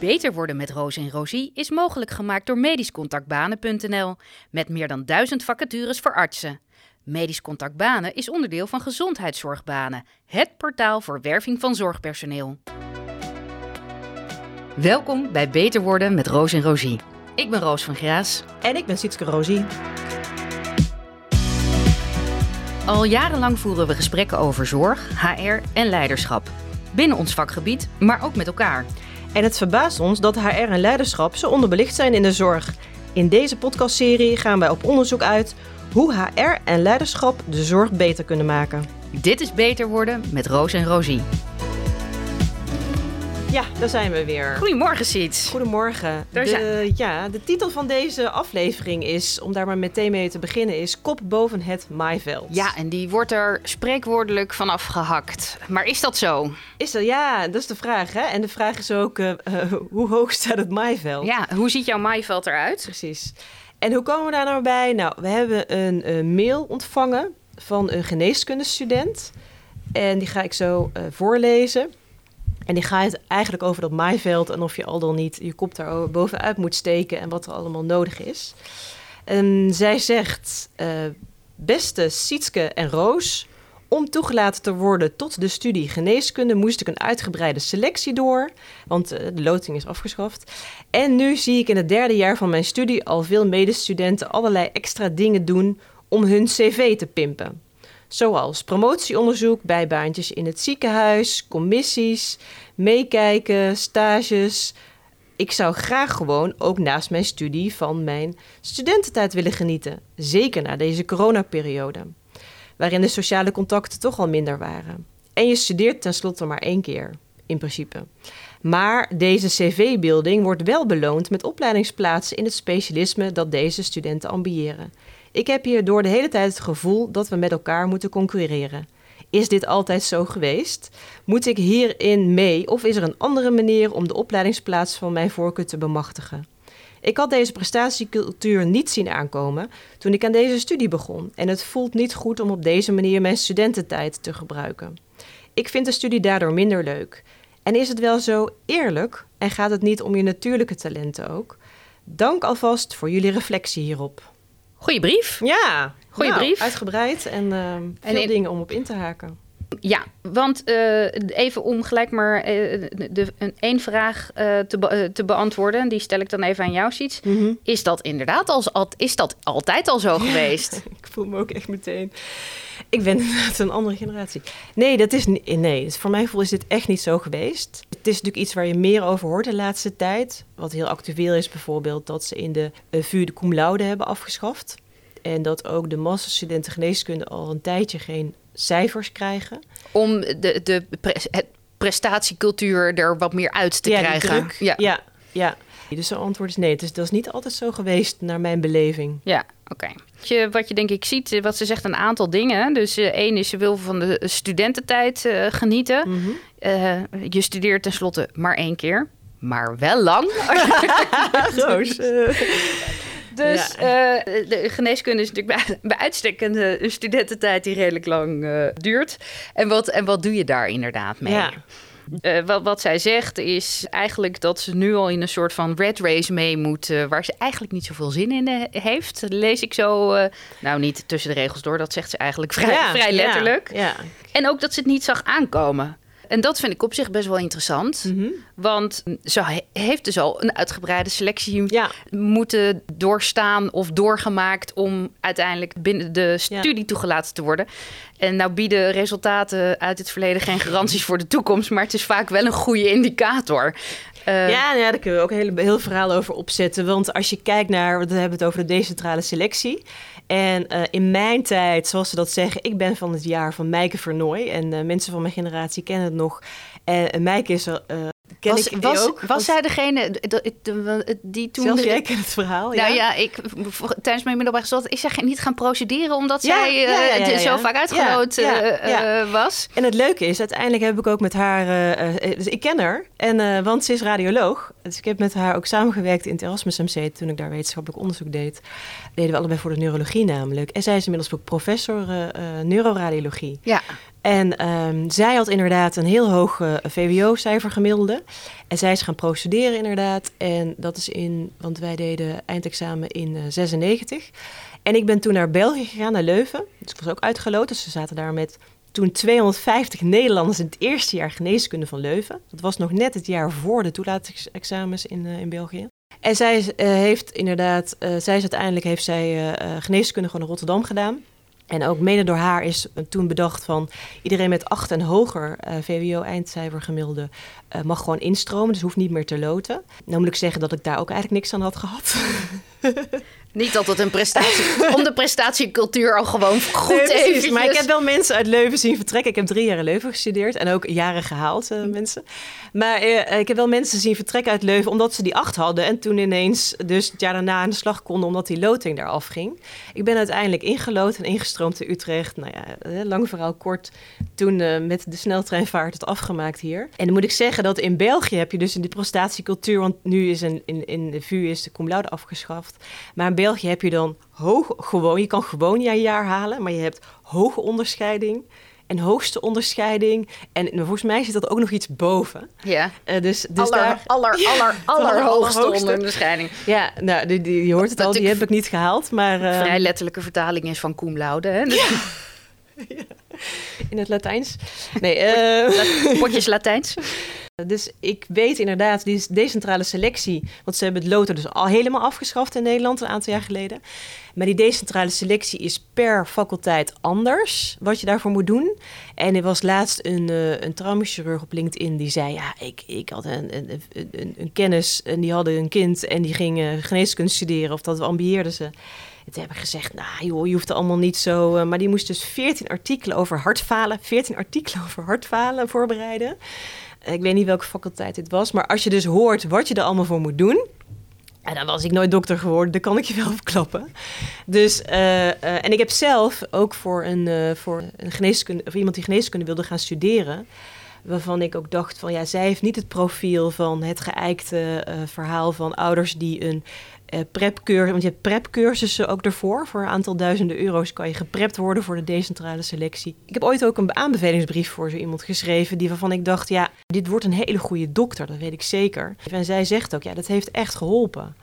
Beter worden met Roos en Rosie is mogelijk gemaakt door medischcontactbanen.nl met meer dan duizend vacatures voor artsen. Medisch Contact Banen is onderdeel van Gezondheidszorgbanen, het portaal voor werving van zorgpersoneel. Welkom bij Beter worden met Roos en Rosie. Ik ben Roos van Graas. En ik ben Sietske Rosie. Al jarenlang voeren we gesprekken over zorg, HR en leiderschap. Binnen ons vakgebied, maar ook met elkaar. En het verbaast ons dat HR en leiderschap zo onderbelicht zijn in de zorg. In deze podcastserie gaan wij op onderzoek uit hoe HR en leiderschap de zorg beter kunnen maken. Dit is Beter worden met Roos en Rosie. Ja, daar zijn we weer. Goedemorgen, Siets. Goedemorgen. De, ja, de titel van deze aflevering is, om daar maar meteen mee te beginnen, is Kop boven het maaiveld. Ja, en die wordt er spreekwoordelijk vanaf gehakt. Maar is dat zo? Is dat, ja, dat is de vraag. Hè? En de vraag is ook, uh, hoe hoog staat het maaiveld? Ja, hoe ziet jouw maaiveld eruit? Precies. En hoe komen we daar nou bij? Nou, we hebben een uh, mail ontvangen van een geneeskundestudent. En die ga ik zo voorlezen. En die gaat eigenlijk over dat maaiveld en of je al dan niet je kop daar bovenuit moet steken en wat er allemaal nodig is. En zij zegt: uh, Beste Sietske en Roos, om toegelaten te worden tot de studie geneeskunde moest ik een uitgebreide selectie door, want uh, de loting is afgeschaft. En nu zie ik in het derde jaar van mijn studie al veel medestudenten allerlei extra dingen doen om hun cv te pimpen. Zoals promotieonderzoek, bijbaantjes in het ziekenhuis, commissies, meekijken, stages. Ik zou graag gewoon ook naast mijn studie van mijn studententijd willen genieten. Zeker na deze coronaperiode, waarin de sociale contacten toch al minder waren. En je studeert tenslotte maar één keer, in principe. Maar deze cv-building wordt wel beloond met opleidingsplaatsen in het specialisme dat deze studenten ambiëren. Ik heb hier door de hele tijd het gevoel dat we met elkaar moeten concurreren. Is dit altijd zo geweest? Moet ik hierin mee of is er een andere manier om de opleidingsplaats van mijn voorkeur te bemachtigen? Ik had deze prestatiecultuur niet zien aankomen toen ik aan deze studie begon en het voelt niet goed om op deze manier mijn studententijd te gebruiken. Ik vind de studie daardoor minder leuk. En is het wel zo eerlijk en gaat het niet om je natuurlijke talenten ook? Dank alvast voor jullie reflectie hierop. Goeie brief. Ja, goeie nou, brief. Uitgebreid en, uh, veel en in... dingen om op in te haken. Ja, want uh, even om gelijk maar uh, de, een één vraag te, be te, beantwoorden, die stel ik dan even aan jou, Siets. Mm -hmm. Is dat inderdaad al, is dat altijd al zo ja, geweest? ik voel me ook echt meteen. Ik ben inderdaad een andere generatie. Nee, dat is. Nee, dus voor mijn gevoel is dit echt niet zo geweest. Het is natuurlijk iets waar je meer over hoort de laatste tijd. Wat heel actueel is, bijvoorbeeld dat ze in de vuur de cum laude hebben afgeschaft. En dat ook de masterstudenten geneeskunde al een tijdje geen cijfers krijgen. Om de, de het prestatiecultuur er wat meer uit te ja, krijgen. Ja, ja, ja. Dus het antwoord is nee. Dus dat is niet altijd zo geweest naar mijn beleving. Ja, oké. Okay. Wat je denk ik ziet, wat ze zegt een aantal dingen. Dus uh, één is, ze wil van de studententijd uh, genieten. Mm -hmm. uh, je studeert tenslotte maar één keer. Maar wel lang. Roos. Dus ja. uh, de geneeskunde is natuurlijk bij, bij uitstek een studententijd die redelijk lang uh, duurt. En wat, en wat doe je daar inderdaad mee? Ja. Uh, wat, wat zij zegt is eigenlijk dat ze nu al in een soort van red race mee moet, uh, waar ze eigenlijk niet zoveel zin in uh, heeft. Lees ik zo, nou niet tussen de regels door, dat zegt ze eigenlijk vrij, ja, vrij letterlijk. Ja, ja. En ook dat ze het niet zag aankomen. En dat vind ik op zich best wel interessant. Mhm. Mm -hmm. Want ze he heeft dus al een uitgebreide selectie ja. moeten doorstaan of doorgemaakt om uiteindelijk binnen de studie ja. toegelaten te worden. En nou bieden resultaten uit het verleden geen garanties voor de toekomst, maar het is vaak wel een goede indicator. Uh, ja, ja, daar kunnen we ook een heel, heel verhaal over opzetten. Want als je kijkt naar, we hebben het over de decentrale selectie. En uh, in mijn tijd, zoals ze dat zeggen, ik ben van het jaar van Meike Vernooy. En uh, mensen van mijn generatie kennen het nog. En Meike is er. Ken was, ik was, ook, was zij degene die toen... Zelfs jij kent het verhaal, ja? Nou ja, ik, tijdens mijn middelbare studie is zij niet gaan procederen... omdat ja, zij ja, ja, ja, zo vaak uitgenodigd uh, was. En het leuke is, uiteindelijk heb ik ook met haar... Uh, dus ik ken haar, en, want ze is radioloog. Dus ik heb met haar ook samengewerkt in het Erasmus MC... toen ik daar wetenschappelijk onderzoek deed. Deden we allebei voor de neurologie namelijk. En zij is inmiddels ook professor neuroradiologie. Ja. En ehm, zij had inderdaad een heel hoog uh, VWO-cijfer gemiddelde. En zij is gaan procederen inderdaad. En dat is in, want wij deden eindexamen in uh, 96. En ik ben toen naar België gegaan, naar Leuven. Dus ik was ook uitgeloot. Dus ze zaten daar met toen 250 Nederlanders in het eerste jaar geneeskunde van Leuven. Dat was nog net het jaar voor de toelatingsexamens in, uh, in België. En zij heeft inderdaad, zij is uiteindelijk heeft zij geneeskunde gewoon in Rotterdam gedaan. En ook mede door haar is toen bedacht van iedereen met 8 en hoger uh, VWO-eindcijfer gemiddelde uh, mag gewoon instromen, dus hoeft niet meer te loten. Nou moet ik zeggen dat ik daar ook eigenlijk niks aan had gehad. Niet dat het een prestatie... om de prestatiecultuur al gewoon goed nee, even. Maar ik heb wel mensen uit Leuven zien vertrekken. Ik heb drie jaar in Leuven gestudeerd en ook jaren gehaald, uh, mensen. Maar uh, ik heb wel mensen zien vertrekken uit Leuven omdat ze die acht hadden. En toen ineens dus het jaar daarna aan de slag konden omdat die loting daar afging. Ik ben uiteindelijk ingelood en ingestroomd in Utrecht. Nou ja, eh, lang verhaal kort. Toen uh, met de sneltreinvaart het afgemaakt hier. En dan moet ik zeggen dat in België heb je dus in die prestatiecultuur... want nu is een, in, in de VU is de cum laude afgeschaft. Maar België heb je dan hoog, gewoon... je kan gewoon je jaar halen, maar je hebt hoge onderscheiding en hoogste onderscheiding. En volgens mij zit dat ook nog iets boven. Ja. Uh, dus, dus aller, daar... aller, ja, aller, allerhoogste onderscheiding. Ja, nou, die, die, je hoort het al, die heb ik niet gehaald. Maar, uh... Vrij letterlijke vertaling is van cum laude. Hè? Dus... Ja. In het Latijns. Nee, uh... Potjes Latijns. Dus ik weet inderdaad, die decentrale selectie, want ze hebben het loter dus al helemaal afgeschaft in Nederland een aantal jaar geleden. Maar die decentrale selectie is per faculteit anders, wat je daarvoor moet doen. En er was laatst een, uh, een traumachirurg op LinkedIn die zei, ja, ik, ik had een, een, een, een kennis en die hadden een kind en die ging geneeskunde studeren of dat ambieerden ze. En toen heb ik gezegd, nou joh, je hoeft er allemaal niet zo... Uh, maar die moest dus 14 artikelen over hartfalen, 14 artikelen over hartfalen voorbereiden. Ik weet niet welke faculteit dit was. Maar als je dus hoort wat je er allemaal voor moet doen. En dan was ik nooit dokter geworden, dat kan ik je wel verklappen. Dus, uh, uh, en ik heb zelf ook voor een, uh, voor een geneeskunde, of iemand die geneeskunde wilde gaan studeren. Waarvan ik ook dacht van ja, zij heeft niet het profiel van het geëikte verhaal van ouders die een uh, prepcursus, want je hebt prepcursussen ook ervoor. Voor een aantal duizenden euro's kan je geprept worden voor de decentrale selectie. Ik heb ooit ook een aanbevelingsbrief voor zo iemand geschreven, die waarvan ik dacht, ja, dit wordt een hele goede dokter, dat weet ik zeker. En zij zegt ook, ja, dat heeft echt geholpen.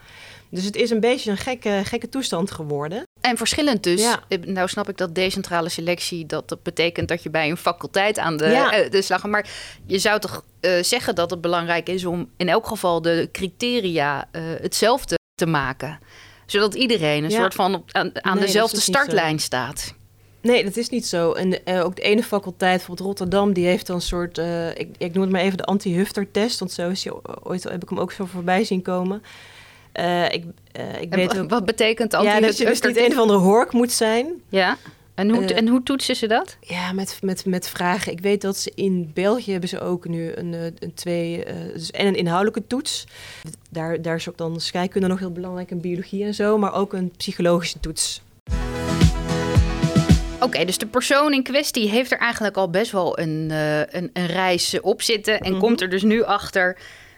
Dus het is een beetje een gekke, gekke toestand geworden. En verschillend dus. Ja. Nou snap ik dat decentrale selectie, dat betekent dat je bij een faculteit aan de, ja. uh, de slag gaat. Maar je zou toch uh, zeggen dat het belangrijk is om in elk geval de criteria uh, hetzelfde te maken. Zodat iedereen een ja. soort van op, aan, aan nee, dezelfde startlijn staat. Nee, dat is niet zo. En uh, ook de ene faculteit, bijvoorbeeld Rotterdam, die heeft dan een soort, uh, ik, ik noem het maar even de anti-hufter-test, want zo is hij ooit heb ik hem ook zo voorbij zien komen. Uh, ik, ik weet ook, wat betekent anti-hufter? Ja, dat je dus niet een of andere hork moet zijn. Ja. En hoe, uh, en hoe toetsen ze dat? Ja, met, met, met vragen. Ik weet dat ze in België hebben ze ook nu een, een twee... Dus en een inhoudelijke toets. Daar, daar is ook dan scheikunde nog heel belangrijk en biologie en zo. Maar ook een psychologische toets. Oké, okay, dus de persoon in kwestie heeft er eigenlijk al best wel een, uh, een, een, reis op zitten. En mm -hmm. komt er dus nu achter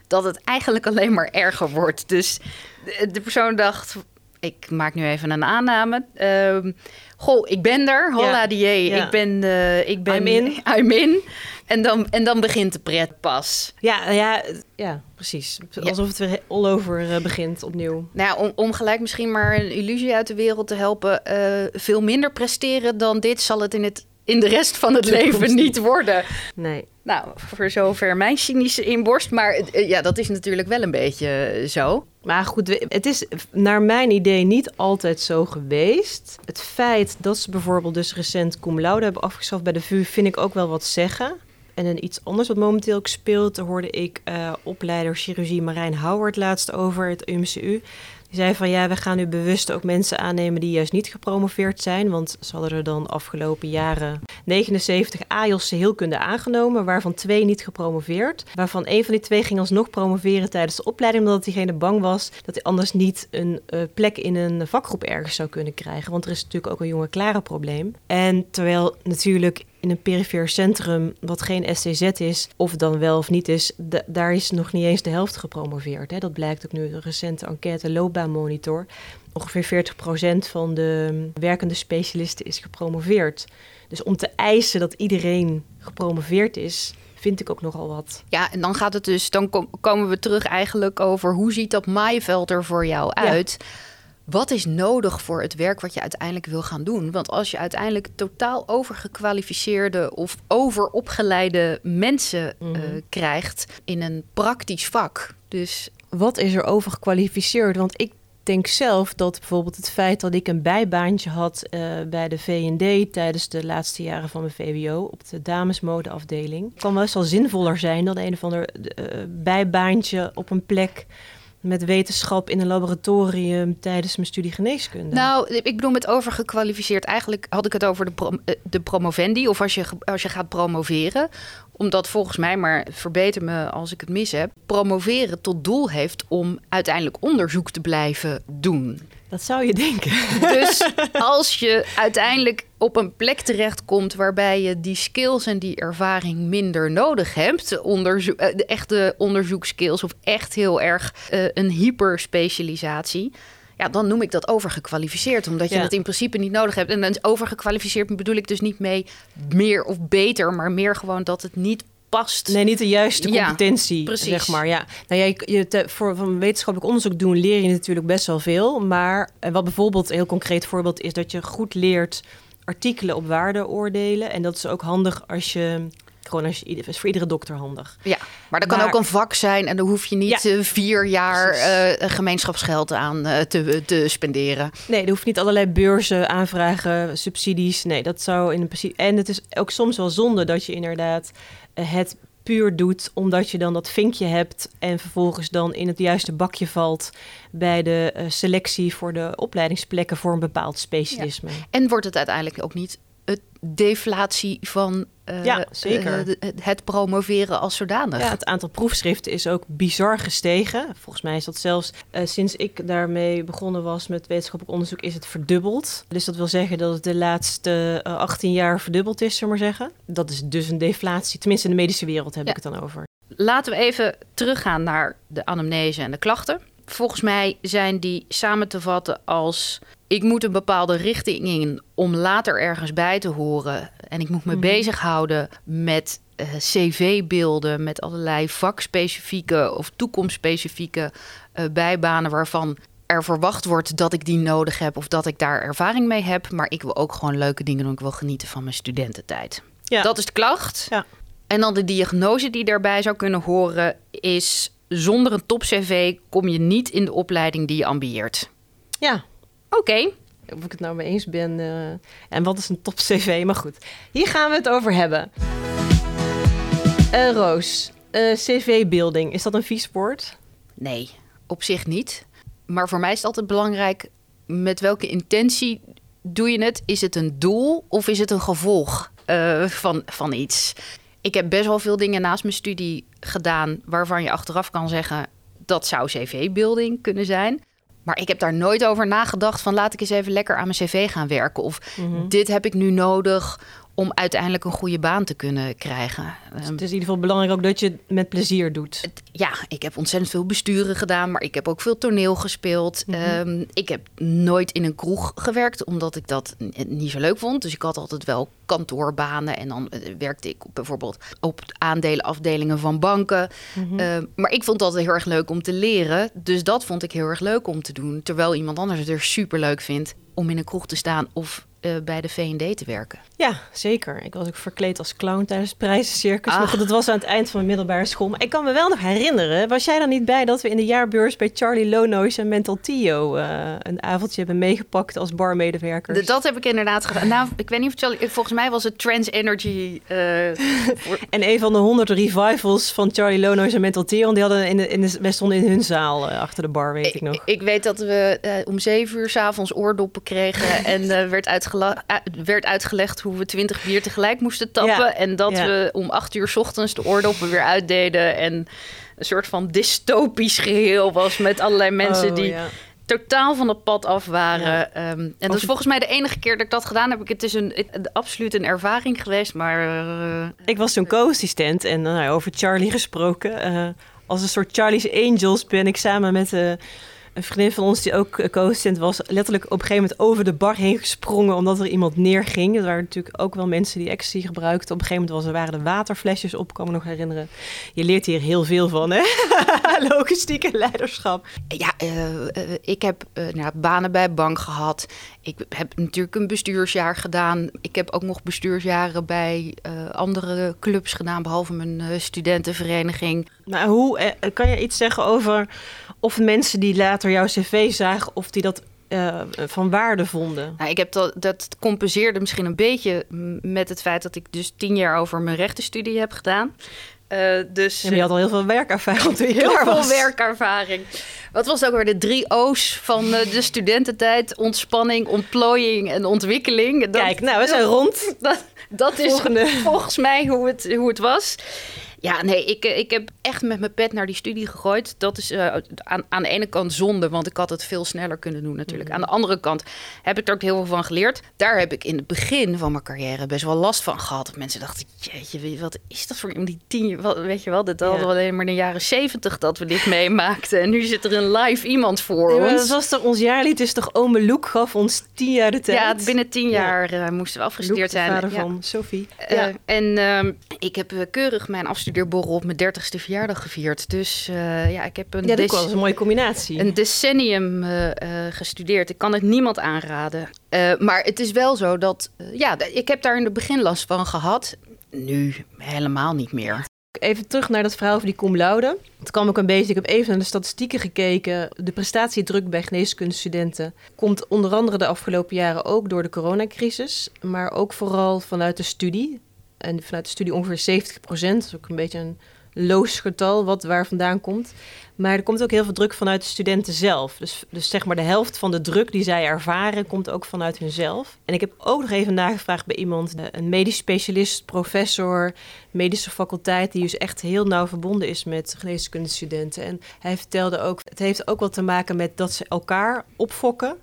dat het eigenlijk alleen maar erger wordt. Dus de, de persoon dacht, ik maak nu even een aanname. Uh, goh, ik ben er. Holla die ja. Ik ben, uh, ik ben... I'm in. I'm in. En dan, en dan begint de pret pas. Ja, ja, ja precies. Alsof het weer all over uh, begint opnieuw. Nou, om, om gelijk misschien maar een illusie uit de wereld te helpen. Uh, veel minder presteren dan dit zal het in, het in de rest van het leven niet worden. Nee. Nou, voor zover mijn cynische inborst. Maar ja, dat is natuurlijk wel een beetje zo. Maar goed, het is naar mijn idee niet altijd zo geweest. Het feit dat ze bijvoorbeeld dus recent cum laude hebben afgeschaft bij de VU... vind ik ook wel wat zeggen. En een iets anders wat momenteel ook speelt... hoorde ik uh, opleider chirurgie Marijn Howard laatst over, het UMCU... Die zei van ja, we gaan nu bewust ook mensen aannemen die juist niet gepromoveerd zijn. Want ze hadden er dan afgelopen jaren 79 AIOS heelkunde aangenomen, waarvan twee niet gepromoveerd. Waarvan een van die twee ging alsnog promoveren tijdens de opleiding, omdat diegene bang was dat hij anders niet een uh, plek in een vakgroep ergens zou kunnen krijgen. Want er is natuurlijk ook een jonge klare probleem. En terwijl natuurlijk in een perifeer centrum, wat geen STZ is, of dan wel of niet is, daar is nog niet eens de helft gepromoveerd. Hè. Dat blijkt ook nu een recente enquête loopbaanmonitor. Ongeveer 40% van de werkende specialisten is gepromoveerd. Dus om te eisen dat iedereen gepromoveerd is, vind ik ook nogal wat. Ja, en dan gaat het dus, dan komen we terug eigenlijk over hoe ziet dat maaiveld er voor jou uit? Wat is nodig voor het werk wat je uiteindelijk wil gaan doen? Want als je uiteindelijk totaal overgekwalificeerde of overopgeleide mensen mm. krijgt in een praktisch vak. Dus wat is er overgekwalificeerd? Want ik denk zelf dat bijvoorbeeld het feit dat ik een bijbaantje had uh, bij de V&D tijdens de laatste jaren van mijn VWO op de damesmodeafdeling, kan wel eens al zinvoller zijn dan een of ander uh, bijbaantje op een plek met wetenschap in een laboratorium tijdens mijn studie geneeskunde? Nou, ik bedoel met overgekwalificeerd. Eigenlijk had ik het over de, prom eh, de promovendi of als je, als je gaat promoveren. Omdat volgens mij, maar verbeter me als ik het mis heb, promoveren tot doel heeft om uiteindelijk onderzoek te blijven doen. Dat zou je denken. Dus als je uiteindelijk op een plek terechtkomt waarbij je die skills en die ervaring minder nodig hebt, onderzoek, eh, de echte onderzoekskills of echt heel erg uh, een hyperspecialisatie. Ja, dan noem ik dat overgekwalificeerd, omdat je ja. dat in principe niet nodig hebt. En dan overgekwalificeerd bedoel ik dus niet mee meer of beter, maar meer gewoon dat het niet past. Nee, niet de juiste competentie, zeg maar. Ja. Nou, ja, je, je voor van wetenschappelijk onderzoek doen leer je natuurlijk best wel veel. Maar wat bijvoorbeeld een heel concreet voorbeeld is dat je goed leert artikelen op waarde oordelen. En dat is ook handig als je gewoon als je, is voor iedere dokter handig. Ja, maar dat kan ook een vak zijn en dan hoef je niet ja, vier jaar uh, gemeenschapsgeld aan uh, te, te spenderen. Nee, er hoeft niet allerlei beurzen, aanvragen, subsidies. Nee, dat zou in principe. En het is ook soms wel zonde dat je inderdaad het puur doet omdat je dan dat vinkje hebt en vervolgens dan in het juiste bakje valt bij de uh, selectie voor de opleidingsplekken voor een bepaald specialisme. En wordt het uiteindelijk ook niet het deflatie van uh, ja, zeker. Uh, het promoveren als zodanig. Ja, het aantal proefschriften is ook bizar gestegen. Volgens mij is dat zelfs uh, sinds ik daarmee begonnen was met wetenschappelijk onderzoek, is het verdubbeld. Dus dat wil zeggen dat het de laatste 18 jaar verdubbeld is, zullen we maar zeggen. Dat is dus een deflatie. Tenminste, in de medische wereld heb ik het dan over. Laten we even teruggaan naar de anamnese en de klachten. Volgens mij zijn die samen te vatten als ik moet een bepaalde richting in om later ergens bij te horen. En ik moet me mm. bezighouden met uh, cv-beelden, met allerlei vakspecifieke of toekomstspecifieke uh, bijbanen waarvan er verwacht wordt dat ik die nodig heb of dat ik daar ervaring mee heb. Maar ik wil ook gewoon leuke dingen doen. Ik wil genieten van mijn studententijd. Ja. Dat is de klacht. Ja. En dan de diagnose die daarbij zou kunnen horen is... zonder een top-cv kom je niet in de opleiding die je ambieert. Ja, Oké. Of ik het nou mee eens ben. Uh, en wat is een top CV? Maar goed, hier gaan we het over hebben. Uh, Roos, uh, CV-building, is dat een vies woord? Nee, op zich niet. Maar voor mij is het altijd belangrijk met welke intentie doe je het? Is het een doel of is het een gevolg van, van iets? Ik heb best wel veel dingen naast mijn studie gedaan waarvan je achteraf kan zeggen dat zou CV-building kunnen zijn. Maar ik heb daar nooit over nagedacht van laat ik eens even lekker aan mijn cv gaan werken. Of mhm. dit heb ik nu nodig om uiteindelijk een goede baan te kunnen krijgen. Dus het is in ieder geval belangrijk ook dat je het met plezier doet. Ja, ik heb ontzettend veel besturen gedaan, maar ik heb ook veel toneel gespeeld. Mhm. Ehm, ik heb nooit in een kroeg gewerkt, omdat ik dat niet zo leuk vond. Dus ik had altijd wel kantoorbanen en dan eh, werkte ik bijvoorbeeld op aandelenafdelingen van banken. Mhm. Ehm, maar ik vond dat heel erg leuk om te leren, dus dat vond ik heel erg leuk om te doen. Terwijl iemand anders het er super leuk vindt om in een kroeg te staan of uh, bij de V&D te werken. Ja, zeker. Ik was ook verkleed als clown tijdens het prijzencircus. Maar dat was aan het eind van mijn middelbare school. Maar ik kan me wel nog herinneren, was jij dan niet bij dat we in de jaarbeurs bij Charlie Lonois en Mental Tio uh, een avondje hebben meegepakt als barmedewerkers? Dat heb ik inderdaad gedaan. Nou, ik weet niet of Charlie, volgens mij was het Trans Energy. Uh, en een van de honderd revivals van Charlie Lonois en Mental Tio, die hadden in de, in de, wij stonden in hun zaal achter de bar, weet ik, ik nog. Ik weet dat we om zeven uur s'avonds oordoppen kregen en werd uitgelegd werd uitgelegd hoe we twintig bier tegelijk moesten tappen. En dat we om acht uur s ochtends de oordoppen weer uitdeden. En een soort van dystopisch geheel was met allerlei mensen oh, die totaal van het pad af waren. Ehm, en dat is volgens mij de enige keer dat ik dat gedaan heb. Het is een, het, absoluut een ervaring geweest, maar... Uh... Ik was toen co-assistent en nou, over Charlie gesproken. Uh, als een soort Charlie's Angels ben ik samen met... Een vriendin van ons die ook co-assistent was, letterlijk op een gegeven moment over de bar heen gesprongen omdat er iemand neerging. Er waren natuurlijk ook wel mensen die ecstasy gebruikten. Op een gegeven moment was, er waren de waterflesjes op, kan me nog herinneren. Je leert hier heel veel van, hè? Logistiek en leiderschap. Ja, uh, ik heb uh, nou, banen bij bank gehad. Ik heb natuurlijk een bestuursjaar gedaan. Ik heb ook nog bestuursjaren bij andere clubs gedaan, behalve mijn studentenvereniging. Nou, hoe kan je iets zeggen over of mensen die later jouw cv zagen, of die dat uh, van waarde vonden? Nou, ik heb dat, dat compenseerde misschien een beetje met het feit dat ik dus tien jaar over mijn rechtenstudie heb gedaan. Uh, dus, je had al heel veel werkervaring toen je Heel veel werkervaring. Wat was ook weer de drie O's van uh, de studententijd? Ontspanning, ontplooiing en ontwikkeling. Dat, Kijk, nou, we zijn rond. Dat, dat is volgens mij hoe het, hoe het was. Ja, nee, ik, eh, ik heb echt met mijn pet naar die studie gegooid. Dat is uh, aan, aan de ene kant zonde, want ik had het veel sneller kunnen doen natuurlijk. Mhm. Aan de andere kant heb ik er ook heel veel van geleerd. Daar heb ik in het begin van mijn carrière best wel last van gehad. Mensen dachten, jeetje, wat is dat voor iemand die tien... Wat, weet je wel, dat hadden we alleen maar in de jaren zeventig dat we dit meemaakten. En nu zit er een live iemand voor ons. Dat was toch ons jaarlied, is toch Ome Loek gaf ons tien jaar de tijd? Ja, binnen tien jaar uh, moesten we afgestudeerd zijn. vader van Sophie. en ehm, ik heb keurig mijn afstudeer studeerborrel op mijn dertigste verjaardag gevierd. Dus uh, ja, ik heb een, ja, dat was een mooie combinatie. een decennium uh, uh, gestudeerd. Ik kan het niemand aanraden. maar het is wel zo dat, ja, ik heb daar in het begin last van gehad. Nu helemaal niet meer. Even terug naar dat verhaal over die cum laude. Het kwam ook een beetje, ik heb even naar de statistieken gekeken. De prestatiedruk bij geneeskundestudenten komt onder andere de afgelopen jaren ook door de coronacrisis. Maar ook vooral vanuit de studie. En vanuit de studie ongeveer 70 procent. Dat is ook een beetje een loos getal wat waar vandaan komt. Maar er komt ook heel veel druk vanuit de studenten zelf. Dus, dus zeg maar de helft van de druk die zij ervaren komt ook vanuit hunzelf. En ik heb ook nog even nagevraagd bij iemand, eh, een medisch specialist, professor, medische faculteit, die dus echt heel nauw verbonden is met geneeskundestudenten. En hij vertelde ook, het heeft ook wel te maken met dat ze elkaar opfokken.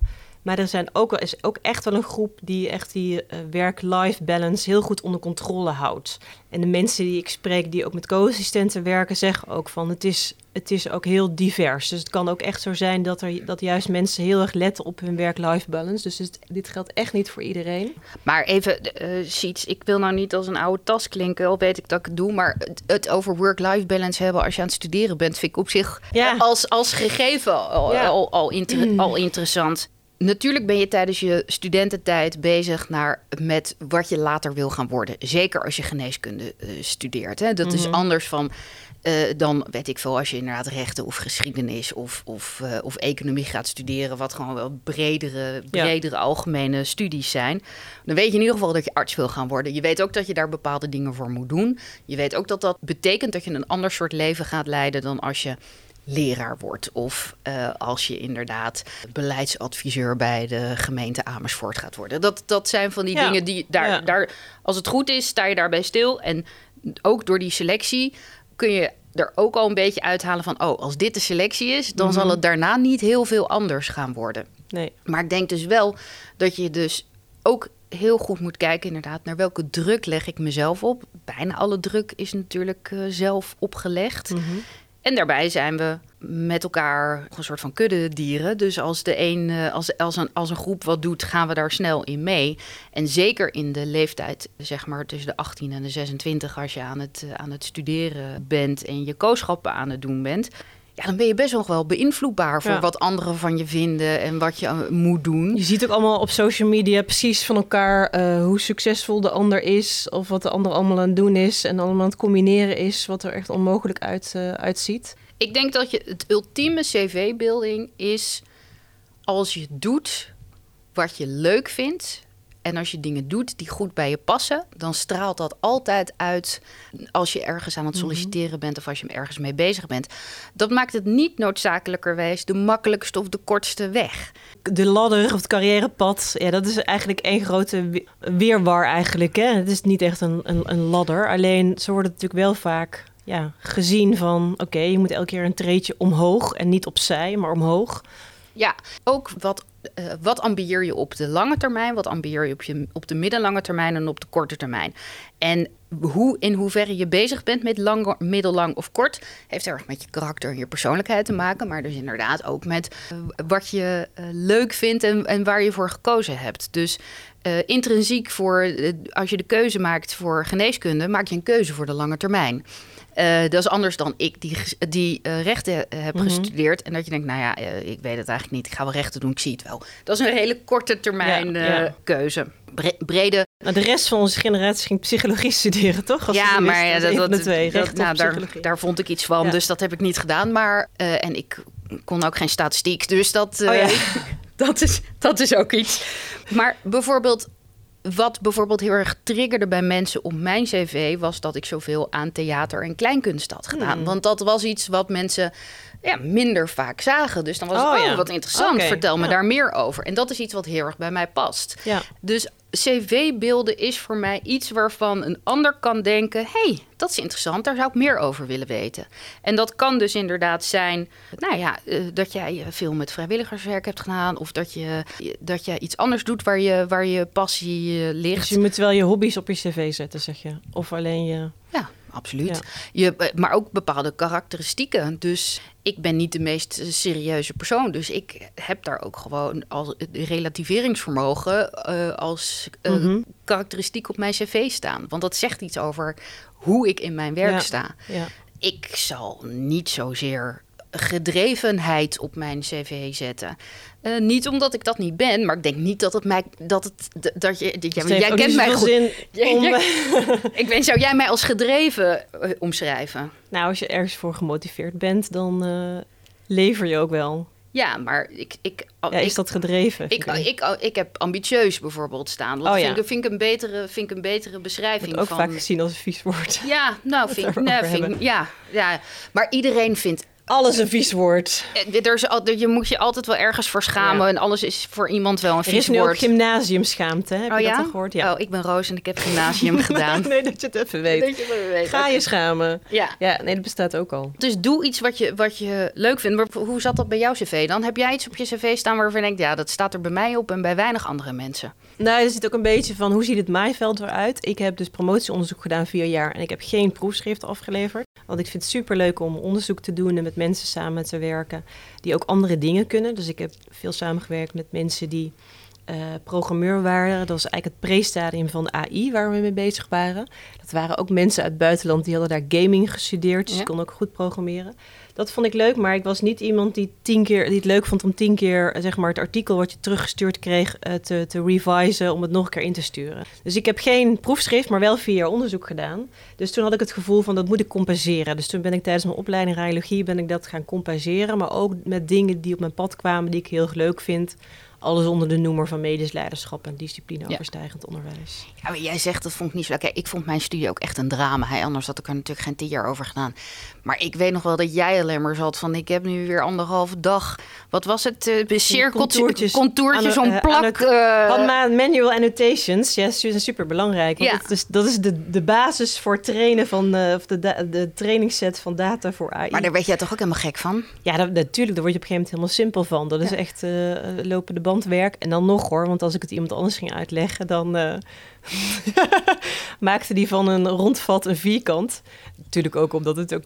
Maar er zijn ook, is ook echt wel een groep die echt die uh, work-life balance heel goed onder controle houdt. En de mensen die ik spreek, die ook met co-assistenten werken, zeggen ook van het is, het is ook heel divers. Dus het kan ook echt zo zijn dat, er, dat juist mensen heel erg letten op hun work-life balance. Dus het, dit geldt echt niet voor iedereen. Maar even, uh, ik wil nou niet als een oude tas klinken, al weet ik dat ik het doe. Maar het, het over work-life balance hebben als je aan het studeren bent, vind ik op zich ja. als, als gegeven al, ja. al, al, inter, al interessant. Natuurlijk ben je tijdens je studententijd bezig naar, met wat je later wil gaan worden. Zeker als je geneeskunde uh, studeert. Hè? Dat is mhm. anders van uh, dan, weet ik veel, als je inderdaad rechten of geschiedenis of, of, uh, of economie gaat studeren. Wat gewoon wel bredere, bredere ja. algemene studies zijn. Dan weet je in ieder geval dat je arts wil gaan worden. Je weet ook dat je daar bepaalde dingen voor moet doen. Je weet ook dat dat betekent dat je een ander soort leven gaat leiden dan als je leraar wordt. Of uh, als je inderdaad beleidsadviseur bij de gemeente Amersfoort gaat worden. Dat, dat zijn van die ja. dingen die daar, ja. daar, als het goed is, sta je daarbij stil. En ook door die selectie kun je er ook al een beetje uithalen van: oh, als dit de selectie is, dan mm -hmm. zal het daarna niet heel veel anders gaan worden. Nee. Maar ik denk dus wel dat je dus ook heel goed moet kijken, inderdaad, naar welke druk leg ik mezelf op. Bijna alle druk is natuurlijk uh, zelf opgelegd. Mm -hmm. En daarbij zijn we met elkaar een soort van kudde dieren. Dus als, de een, eh, als, als, een, als een groep wat doet, gaan we daar snel in mee. En zeker in de leeftijd, zeg maar tussen de 18 en de 26, als je aan het, eh, aan het studeren bent en je kooschappen aan het doen bent. Ja, dan ben je best nog wel beïnvloedbaar voor ja. wat anderen van je vinden en wat je uh, moet doen. Je ziet ook allemaal op social media precies van elkaar uh, hoe succesvol de ander is. Of wat de ander allemaal aan het doen is. En allemaal aan het combineren is, wat er echt onmogelijk uit, uh, uitziet. Ik denk dat je het ultieme cv-building is als je doet wat je leuk vindt en als je dingen doet die goed bij je passen, dan straalt dat altijd uit als je ergens aan het mhm. solliciteren bent of als je ergens mee bezig bent. Dat maakt het niet noodzakelijkerwijs de makkelijkste of de kortste weg. De ladder of het carrièrepad, ja, dat is eigenlijk één grote weerwar eigenlijk. Hè? Het is niet echt een, een, een ladder. Alleen zo wordt het natuurlijk wel vaak ja, gezien van... oké, okay, je moet elke keer een treetje omhoog en niet opzij, maar omhoog. Ja, ook wat, uh, wat ambieer je op de lange termijn, wat ambieer je op, je op de middellange termijn en op de korte termijn. En hoe, in hoeverre je bezig bent met lang, middellang of kort, heeft erg met je karakter en je persoonlijkheid te maken. Maar dus inderdaad ook met uh, wat je uh, leuk vindt en, en waar je voor gekozen hebt. Dus intrinsiek voor, als je de keuze maakt voor geneeskunde, maak je een keuze voor de lange termijn. Uh, dat is anders dan ik, die, die uh, rechten heb mm -hmm. gestudeerd. En dat je denkt, nou ja, uh, ik weet het eigenlijk niet. Ik ga wel rechten doen, ik zie het wel. Dat is een hele korte termijn ja, ja. keuze. Bre brede. Nou, de rest van onze generatie ging psychologie studeren, toch? Als ja, maar ja, dat, dat, twee, dat, nou, daar, daar vond ik iets van. Dus dat heb ik niet gedaan. Maar, en ik kon ook geen statistiek. Dus dat, oh, dat, is, dat is ook iets. Maar bijvoorbeeld wat bijvoorbeeld heel erg triggerde bij mensen op mijn cv... was dat ik zoveel aan theater en kleinkunst had gedaan. Hmm. Want dat was iets wat mensen ja, minder vaak zagen. Dus dan was het, oh, ja. wat interessant, okay. vertel me ja. daar meer over. En dat is iets wat heel erg bij mij past. Ja. Dus cv-beelden is voor mij iets waarvan een ander kan denken... hey, dat is interessant, daar zou ik meer over willen weten. En dat kan dus inderdaad zijn... nou ja, uh, dat jij veel met vrijwilligerswerk hebt gedaan... of dat je, dat je iets anders doet waar je, waar je passie ligt. Dus je moet wel je hobby's op je cv zetten, zeg je? Of alleen je... Ja, absoluut. Ja. Je, maar ook bepaalde karakteristieken. Dus ik ben niet de meest serieuze persoon. Dus ik heb daar ook gewoon als relativeringsvermogen uh, als uh, mm -hmm. karakteristiek op mijn cv staan. Want dat zegt iets over hoe ik in mijn werk ja. sta. Ja. Ik zal niet zozeer gedrevenheid op mijn cv zetten. Uh, niet omdat ik dat niet ben, maar ik denk niet dat het mij dat het dat je dat, jij kent mij goed. Om... ik weet, zou jij mij als gedreven uh, omschrijven? Nou, als je ergens voor gemotiveerd bent, dan uh, lever je ook wel. Ja, maar ik... ik ja, is ik, dat gedreven? Ik, ik, ik, ik, heb ambitieus bijvoorbeeld staan. Dat oh, vind, ja. ik, vind, ik een betere, vind ik een betere beschrijving Wordt ook van... vaak gezien als een vies woord. Ja, nou, vind, nee, vind, ja, ja. Maar iedereen vindt alles een vies woord. Er is, je moet je altijd wel ergens voor schamen. Ja. En alles is voor iemand wel een vies woord. Er is nu ook gymnasiumschaamte. Heb oh, je ja? dat al gehoord? Ja. Oh, ik ben Roos en ik heb gymnasium gedaan. nee, dat je het even weet. Dat je het even weet. Ga okay. je schamen. Ja. ja. Nee, dat bestaat ook al. Dus doe iets wat je, wat je leuk vindt. Maar hoe zat dat bij jouw cv dan? Heb jij iets op je cv staan waarvan je denkt... ja, dat staat er bij mij op en bij weinig andere mensen? Nou, er zit ook een beetje van hoe ziet het maaiveld eruit. Ik heb dus promotieonderzoek gedaan vier jaar... en ik heb geen proefschrift afgeleverd. Want ik vind het superleuk om onderzoek te doen... en met mensen samen te werken die ook andere dingen kunnen. Dus ik heb veel samengewerkt met mensen die uh, programmeur waren. Dat was eigenlijk het pre-stadium van de AI waar we mee bezig waren. Dat waren ook mensen uit het buitenland die hadden daar gaming gestudeerd. Dus ja. ik kon ook goed programmeren. Dat vond ik leuk, maar ik was niet iemand die, tien keer, die het leuk vond om tien keer zeg maar, het artikel wat je teruggestuurd kreeg uh, te, te revisen om het nog een keer in te sturen. Dus ik heb geen proefschrift, maar wel vier jaar onderzoek gedaan. Dus toen had ik het gevoel van dat moet ik compenseren. Dus toen ben ik tijdens mijn opleiding radiologie ben ik dat gaan compenseren, maar ook met dingen die op mijn pad kwamen die ik heel leuk vind alles onder de noemer van medisch leiderschap en disciplineoverstijgend ja. onderwijs. Ja, maar jij zegt dat vond ik niet zo lekker. Ik vond mijn studie ook echt een drama. Anders had ik er natuurlijk geen tien jaar over gedaan. Maar ik weet nog wel dat jij alleen maar zat van... ik heb nu weer anderhalve dag... wat was het? Uh, cirkeltjes, contourtjes, contourtjes om plak... Uh, manual annotations, ja, zijn super belangrijk. Ja. Dat is, dat is de, de basis voor trainen van... Uh, of de, de, trainingsset van data voor AI. Maar daar werd jij toch ook helemaal gek van? Ja, dat, natuurlijk. Daar word je op een gegeven moment helemaal simpel van. Dat is echt uh, lopen de bandwerk. En dan nog hoor, want als ik het iemand anders ging uitleggen... dan maakte die van een rondvat een vierkant. Natuurlijk ook omdat het ook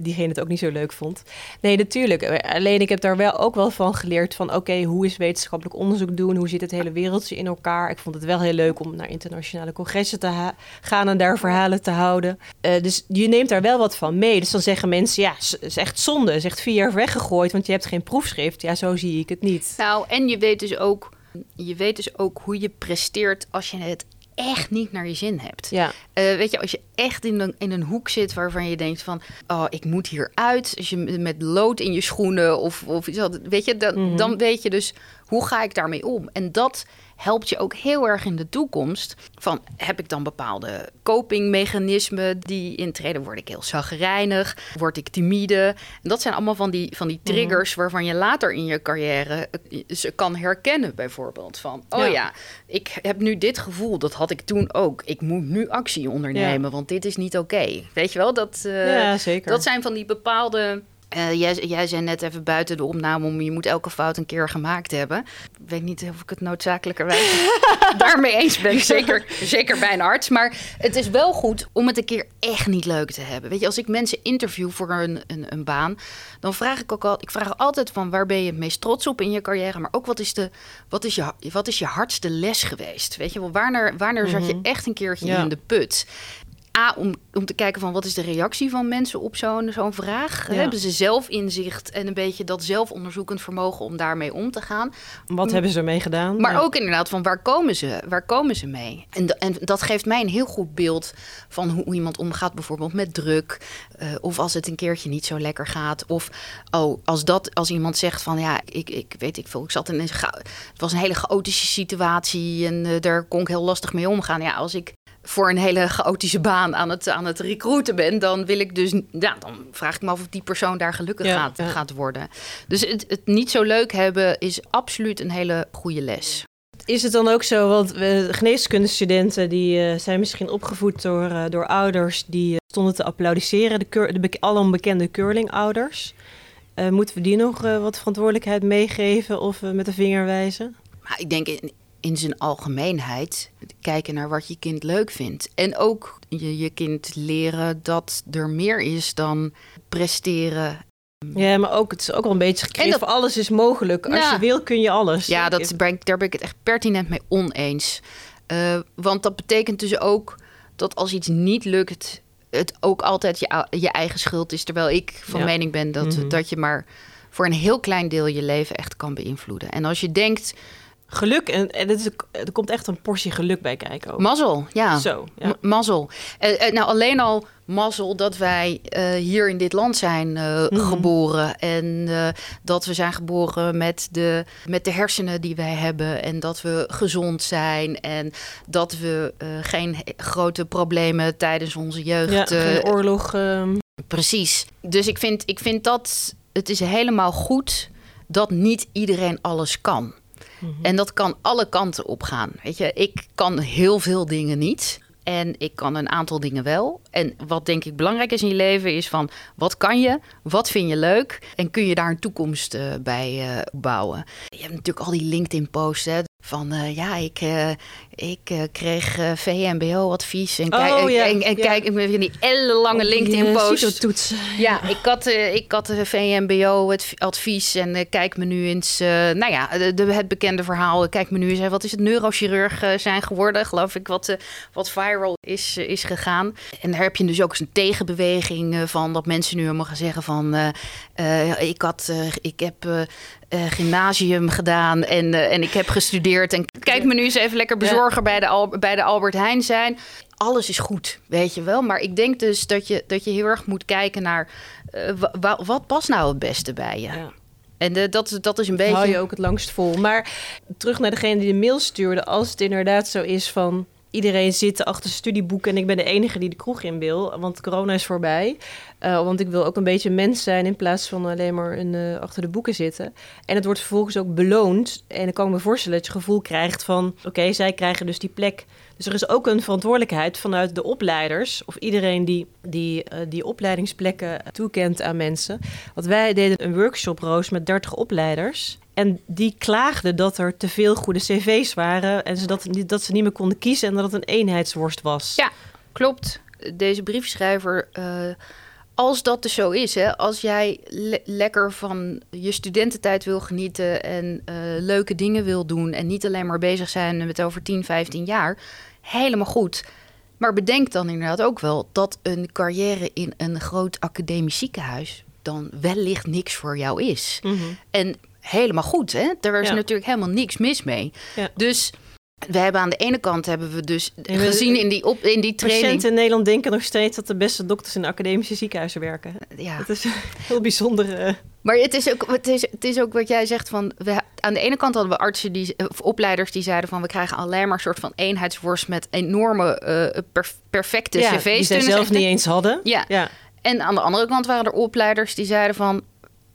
diegene het ook niet zo leuk vond. Nee, natuurlijk. Alleen ik heb daar wel ook wel van geleerd van... oké, hoe is wetenschappelijk onderzoek doen? Hoe zit het hele wereldje in elkaar? Ik vond het wel heel leuk om naar internationale congressen te gaan... en daar verhalen te houden. Uh, dus je neemt daar wel wat van mee. Dus dan zeggen mensen, ja, is echt zonde. Is echt vier jaar weggegooid, want je hebt geen proefschrift. Ja, zo zie ik het niet. Nou, en je weet dus ook... Je weet dus ook hoe je presteert als je het echt niet naar je zin hebt. Ja. Uh, weet je, als je echt in een, in een hoek zit waarvan je denkt van... oh, ik moet hier uit. Als je met lood in je schoenen of, of iets weet je, dan, mm-hmm. dan weet je dus hoe ga ik daarmee om. En dat helpt je ook heel erg in de toekomst. Van heb ik dan bepaalde copingmechanismen die intreden? Word ik heel zagrijnig? Word ik timide? En dat zijn allemaal van die, van die triggers mm-hmm. waarvan je later in je carrière ze kan herkennen, bijvoorbeeld. Van oh ja. ja. ik heb nu dit gevoel, dat had ik toen ook. Ik moet nu actie ondernemen, ja. want dit is niet oké. Okay. Weet je wel, dat, uh, ja, zeker. dat zijn van die bepaalde Uh, jij, jij zei net even buiten de opname om je moet elke fout een keer gemaakt hebben. Ik weet niet of ik het noodzakelijkerwijs daarmee eens ben. Zeker, zeker bij een arts. Maar het is wel goed om het een keer echt niet leuk te hebben. Weet je, als ik mensen interview voor een, een, een baan, dan vraag ik ook al. Ik vraag altijd van waar ben je het meest trots op in je carrière, maar ook wat is de, wat is je, wat is je hardste les geweest? Weet je wel, wanneer, wanneer zat je mhm. echt een keertje in de put? A, om, om te kijken van wat is de reactie van mensen op zo'n zo'n vraag. Hebben ze zelf inzicht en een beetje dat zelfonderzoekend vermogen om daarmee om te gaan. Wat hebben ze ermee gedaan? Maar ook inderdaad van waar komen ze, waar komen ze mee? En, en dat geeft mij een heel goed beeld van hoe iemand omgaat bijvoorbeeld met druk. Uh, of als het een keertje niet zo lekker gaat. Of oh, als, dat, als iemand zegt van ja, ik, ik weet ik veel, ik zat in een, het was een hele chaotische situatie en uh, daar kon ik heel lastig mee omgaan. Ja, als ik voor een hele chaotische baan aan het, aan het recruiten ben, dan wil ik dus, ja, dan vraag ik me af of die persoon daar gelukkig gaat, gaat worden. Dus het, het niet zo leuk hebben is absoluut een hele goede les. Is het dan ook zo, want we, geneeskundestudenten die uh, zijn misschien opgevoed door, uh, door ouders die uh, stonden te applaudisseren, de, keur, de alom bekende curlingouders. moeten we die nog wat verantwoordelijkheid meegeven of met de vinger wijzen? Maar ik denk in, in zijn algemeenheid kijken naar wat je kind leuk vindt. En ook je, je kind leren dat er meer is dan presteren. Ja, maar ook, het is ook wel een beetje gekregen dat, alles is mogelijk. Als je wil, kun je alles. Ja, dat ben daar ben ik het echt pertinent mee oneens. Uh, want dat betekent dus ook dat als iets niet lukt, het ook altijd je, je eigen schuld is. Terwijl ik van mening ben dat, mhm. dat je maar voor een heel klein deel je leven echt kan beïnvloeden. En als je denkt, geluk. En, en het is, er komt echt een portie geluk bij kijken. Ook. Mazzel, ja. Zo, ja. mazzel. Uh, nou, alleen al mazzel dat wij uh, hier in dit land zijn uh, mm geboren. En dat we zijn geboren met de, met de hersenen die wij hebben. En dat we gezond zijn. En dat we geen grote problemen tijdens onze jeugd... Ja, geen oorlog... Ehm. Precies. Dus ik vind, ik vind dat... Het is helemaal goed dat niet iedereen alles kan. Mhm. En dat kan alle kanten op gaan. Weet je, ik kan heel veel dingen niet. En ik kan een aantal dingen wel. En wat denk ik belangrijk is in je leven is van wat kan je, wat vind je leuk en kun je daar een toekomst uh, bij uh, bouwen. Je hebt natuurlijk al die LinkedIn-posts van uh, ja, ik, ik uh, kreeg VMBO-advies en, kijk, oh, ja, en, en ja. kijk met die ellenlange oh, LinkedIn-posts. Ja, ik had, ik had VMBO-advies en kijk me nu eens, nou ja, de, de, het bekende verhaal. Kijk me nu eens, wat is het neurochirurg zijn geworden, geloof ik, wat, wat viral is, is gegaan. En daar heb je dus ook eens een tegenbeweging van dat mensen nu helemaal gaan zeggen van, ik, had, ik heb gymnasium gedaan en, en ik heb gestudeerd. En kijk me nu eens even lekker bezorger bij, de Al bij de Albert Heijn zijn. Alles is goed, weet je wel. Maar ik denk dus dat je, dat je heel erg moet kijken naar uh, wat past nou het beste bij je. Ja. En de, dat, dat is een beetje. Hou je ook het langst vol. Maar terug naar degene die de mail stuurde. Als het inderdaad zo is van iedereen zit achter studieboeken en ik ben de enige die de kroeg in wil, want corona is voorbij. Uh, want ik wil ook een beetje mens zijn in plaats van alleen maar uh, achter de boeken zitten. En het wordt vervolgens ook beloond. En dan kan ik me voorstellen dat je gevoel krijgt van... oké, zij krijgen dus die plek. Dus er is ook een verantwoordelijkheid vanuit de opleiders... of iedereen die die, uh, die opleidingsplekken toekent aan mensen. Want wij deden een workshop, Roos, met 30 opleiders... En die klaagden dat er te veel goede cv's waren en ze dat, dat ze niet meer konden kiezen en dat het een eenheidsworst was. Ja, klopt. Deze briefschrijver, uh, als dat dus zo is, hè, als jij le lekker van je studententijd wil genieten en uh, leuke dingen wil doen en niet alleen maar bezig zijn met over 10, 15 jaar, helemaal goed. Maar bedenk dan inderdaad ook wel dat een carrière in een groot academisch ziekenhuis dan wellicht niks voor jou is. Mm -hmm. En helemaal goed. Hè? Er is natuurlijk helemaal niks mis mee. Dus we hebben aan de ene kant hebben we dus gezien in die, op, in die training... Patiënten in Nederland denken nog steeds dat de beste dokters in academische ziekenhuizen werken. Ja. Dat is heel bijzonder. Eh. Maar het is, ook, het, is, het is ook wat jij zegt van... We, aan de ene kant hadden we artsen die, of opleiders die zeiden van... we krijgen alleen maar een soort van eenheidsworst met enorme uh, perfecte ja, cv's. die zij zelf niet eens hadden. Ja. ja. En aan de andere kant waren er opleiders die zeiden van...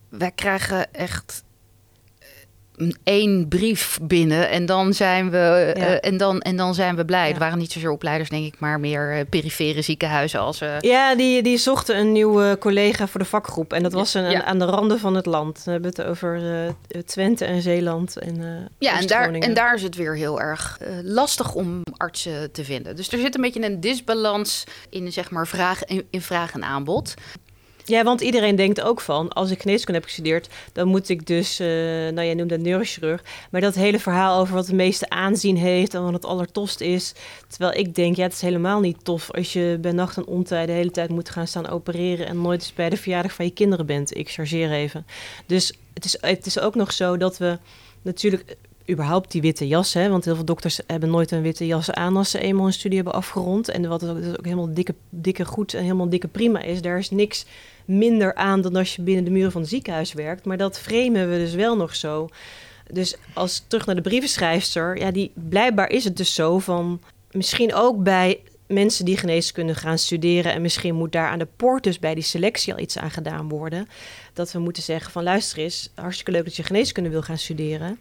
wij krijgen echt één brief binnen en dan zijn we, eh, en dan, en dan zijn we blij. Het waren niet zozeer opleiders, denk ik, maar meer uh, perifere ziekenhuizen. Als, uh... Ja, die, die zochten een nieuwe collega voor de vakgroep. En dat was een, aan de randen van het land. We hebben het over Twente en Zeeland. En, ja, en daar, en daar is het weer heel erg lastig om artsen te vinden. Dus er zit een beetje een disbalans in, zeg maar, vraag, in, in vraag en aanbod. Ja, want iedereen denkt ook van, als ik geneeskunde heb gestudeerd, dan moet ik dus, uh, nou jij noemde neurochirurg, maar dat hele verhaal over wat het meeste aanzien heeft en wat het allertofst is. Terwijl ik denk, ja, het is helemaal niet tof als je bij nacht en ontij de hele tijd moet gaan staan opereren en nooit eens bij de verjaardag van je kinderen bent. Ik chargeer even. Dus het is, het is ook nog zo dat we natuurlijk überhaupt die witte jas. Hè? Want heel veel dokters hebben nooit een witte jas aan als ze eenmaal een studie hebben afgerond. En wat ook, dat ook helemaal dikke, dikke goed en helemaal dikke prima is. Daar is niks minder aan dan als je binnen de muren van het ziekenhuis werkt. Maar dat framen we dus wel nog zo. Dus als terug naar de brievenschrijfster, ja, die blijkbaar is het dus zo van misschien ook bij mensen die geneeskunde gaan studeren en misschien moet daar aan de poort dus bij die selectie al iets aan gedaan worden. Dat we moeten zeggen van luister eens, hartstikke leuk dat je geneeskunde wil gaan studeren.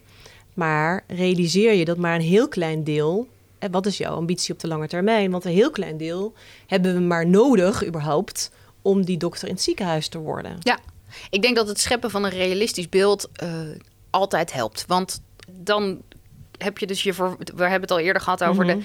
Maar realiseer je dat maar een heel klein deel. En wat is jouw ambitie op de lange termijn? Want een heel klein deel hebben we maar nodig, überhaupt, om die dokter in het ziekenhuis te worden. Ja, ik denk dat het scheppen van een realistisch beeld uh, altijd helpt. Want dan heb je dus je voor. We hebben het al eerder gehad over de uh,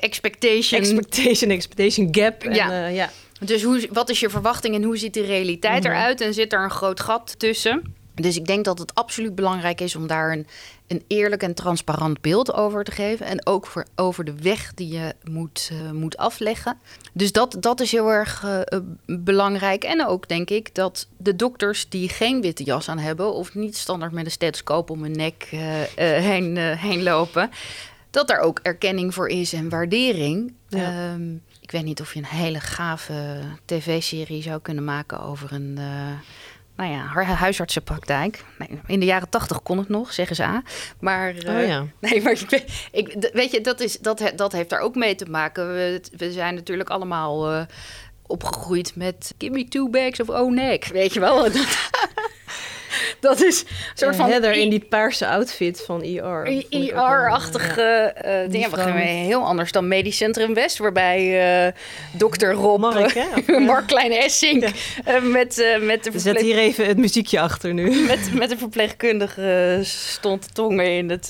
expectation. Expectation, expectation gap. En, ja. Uh, ja. Dus hoe, wat is je verwachting en hoe ziet de realiteit mhm. eruit? En zit er een groot gat tussen? Dus ik denk dat het absoluut belangrijk is om daar een, een eerlijk en transparant beeld over te geven. En ook voor, over de weg die je moet, uh, moet afleggen. Dus dat, dat is heel erg uh, belangrijk. En ook denk ik dat de dokters die geen witte jas aan hebben. of niet standaard met een stethoscoop om hun nek uh, heen, heen lopen. dat er ook erkenning voor is en waardering. Ja. Um, ik weet niet of je een hele gave tv-serie zou kunnen maken over een nou ja, huisartsenpraktijk. In de jaren tachtig kon het nog, zeggen ze A. Maar, oh, ja. uh, nee, maar ik, ik, weet je, dat, is, dat, dat heeft daar ook mee te maken. We, we zijn natuurlijk allemaal uh, opgegroeid met give me two bags of oh neck, weet je wel. dat is een soort van... Heather in die paarse outfit van ER. ER-achtige uh, dingen. We gaan heel anders dan Medisch Centrum West. Waarbij uh, dokter Rob, Mark, hè? Mark Kleine Essink... Uh, met, uh, met de We zetten hier even het muziekje achter nu. met, met de verpleegkundige stond tongen in het,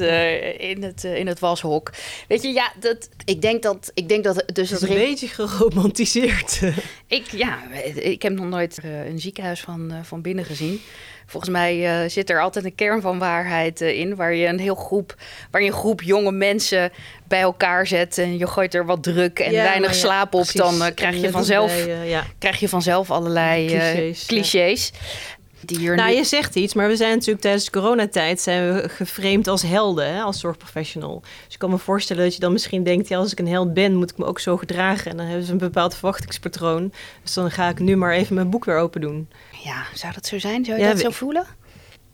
in, het, in het washok. Weet je, ja, dat, ik denk dat... Ik denk dat dus dat is een beetje geromantiseerd. ik, ja, ik heb nog nooit een ziekenhuis van, van binnen gezien. Volgens mij uh, zit er altijd een kern van waarheid uh, in, waar je een heel groep, waar je een groep jonge mensen bij elkaar zet en je gooit er wat druk en ja, weinig ja, slaap op, precies. dan uh, krijg, je vanzelf, bij, ja. krijg je vanzelf allerlei clichés. clichés. Die hier nou, nu... je zegt iets, maar we zijn natuurlijk tijdens de coronatijd zijn we geframed als helden, hè, als zorgprofessional. Dus ik kan me voorstellen dat je dan misschien denkt, ja, als ik een held ben, moet ik me ook zo gedragen. En dan hebben ze een bepaald verwachtingspatroon. Dus dan ga ik nu maar even mijn boek weer open doen. Ja, zou dat zo zijn? Zou je dat zo voelen?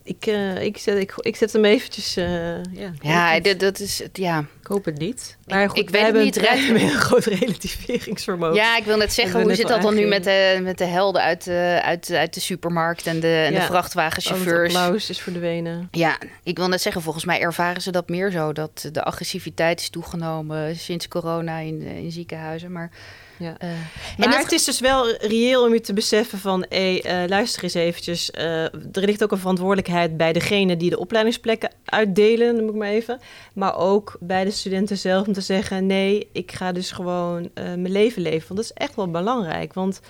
Ik, uh, ik, zet, ik, ik zet hem eventjes. Uh, ja, ja dat, dat is. Ja. Ik hoop het niet. Maar goed, ik weet het niet. Red... met een groot relativeringsvermogen. Ja, ik wil net zeggen, hoe zit dat dan nu met de, met de helden uit de, uit, uit de supermarkt en de, en ja. de vrachtwagenchauffeurs? Oh, applaus is verdwenen. Ja, ik wil net zeggen, volgens mij ervaren ze dat meer zo. Dat de agressiviteit is toegenomen sinds corona in, in ziekenhuizen. Maar ja. Uh, maar het, het, is dus wel reëel om je te beseffen van... Hey, uh, luister eens eventjes. Uh, er ligt ook een verantwoordelijkheid bij degene die de opleidingsplekken uitdelen, noem ik maar even. Maar ook bij de studenten zelf om te zeggen... nee, ik ga dus gewoon mijn leven leven. Want dat is echt wel belangrijk. Want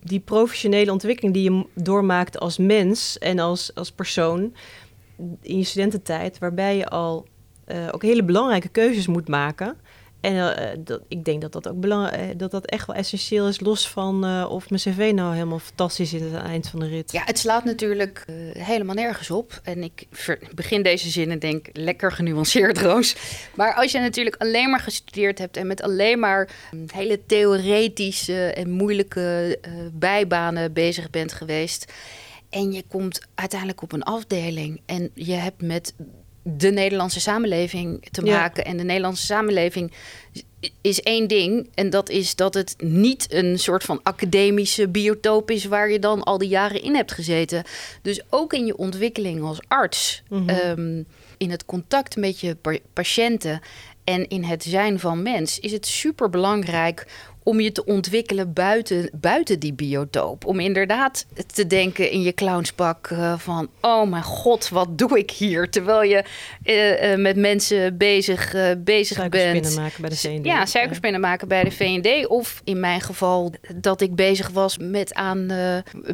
die professionele ontwikkeling die je doormaakt als mens en als, als persoon... in je studententijd, waarbij je al ook hele belangrijke keuzes moet maken... En dat, ik denk dat dat ook belangrijk eh, dat dat echt wel essentieel is, los van uh, of mijn cv nou helemaal fantastisch is aan het eind van de rit. Ja, het slaat natuurlijk helemaal nergens op. En ik begin deze zin en denk lekker genuanceerd, Roos. Maar als je natuurlijk alleen maar gestudeerd hebt en met alleen maar hm, hele theoretische en moeilijke bijbanen bezig bent geweest. En je komt uiteindelijk op een afdeling en je hebt met de Nederlandse samenleving te maken. En de Nederlandse samenleving is één ding. En dat is dat het niet een soort van academische biotoop is waar je dan al die jaren in hebt gezeten. Dus ook in je ontwikkeling als arts, mhm. ehm, in het contact met je patiënten en in het zijn van mens, is het super belangrijk om je te ontwikkelen buiten, buiten die biotoop. Om inderdaad te denken in je clownspak uh, van... oh mijn god, wat doe ik hier? Terwijl je uh, uh, met mensen bezig, bezig bent. maken bij de VND. Ja, suikerspinnen maken bij de VND. Of in mijn geval dat ik bezig was met aan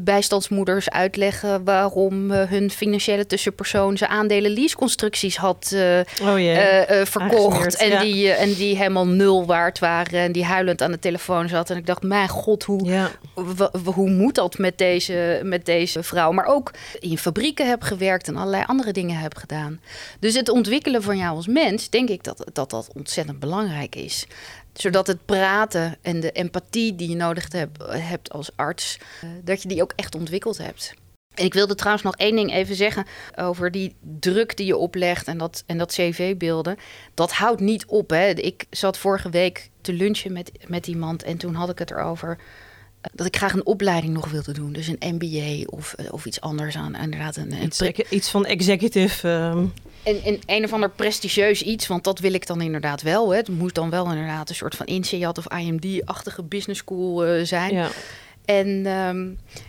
bijstandsmoeders uitleggen... waarom hun financiële tussenpersoon zijn aandelen leaseconstructies had oh, verkocht. En, die, en die helemaal nul waard waren en die huilend aan de telefoon telefoon zat. En ik dacht, mijn god, hoe, ja. hoe moet dat met deze, met deze vrouw? Maar ook in fabrieken heb gewerkt en allerlei andere dingen heb gedaan. Dus het ontwikkelen van jou als mens, denk ik dat dat, dat ontzettend belangrijk is zodat het praten en de empathie die je nodig hebt, hebt als arts, eh, dat je die ook echt ontwikkeld hebt. En ik wilde trouwens nog één ding even zeggen over die druk die je oplegt en dat, en dat cv-beelden. Dat houdt niet op. Hè. Ik zat vorige week te lunchen met, met iemand en toen had ik het erover eh, dat ik graag een opleiding nog wilde doen. Dus een MBA of, eh, of iets anders aan. Inderdaad, een, een iets, van executive. Um... En, een of ander prestigieus iets, want dat wil ik dan inderdaad wel. Hè. Het moet dan wel inderdaad een soort van INSEAD of IMD-achtige business school uh, zijn. Ja. En, ehm,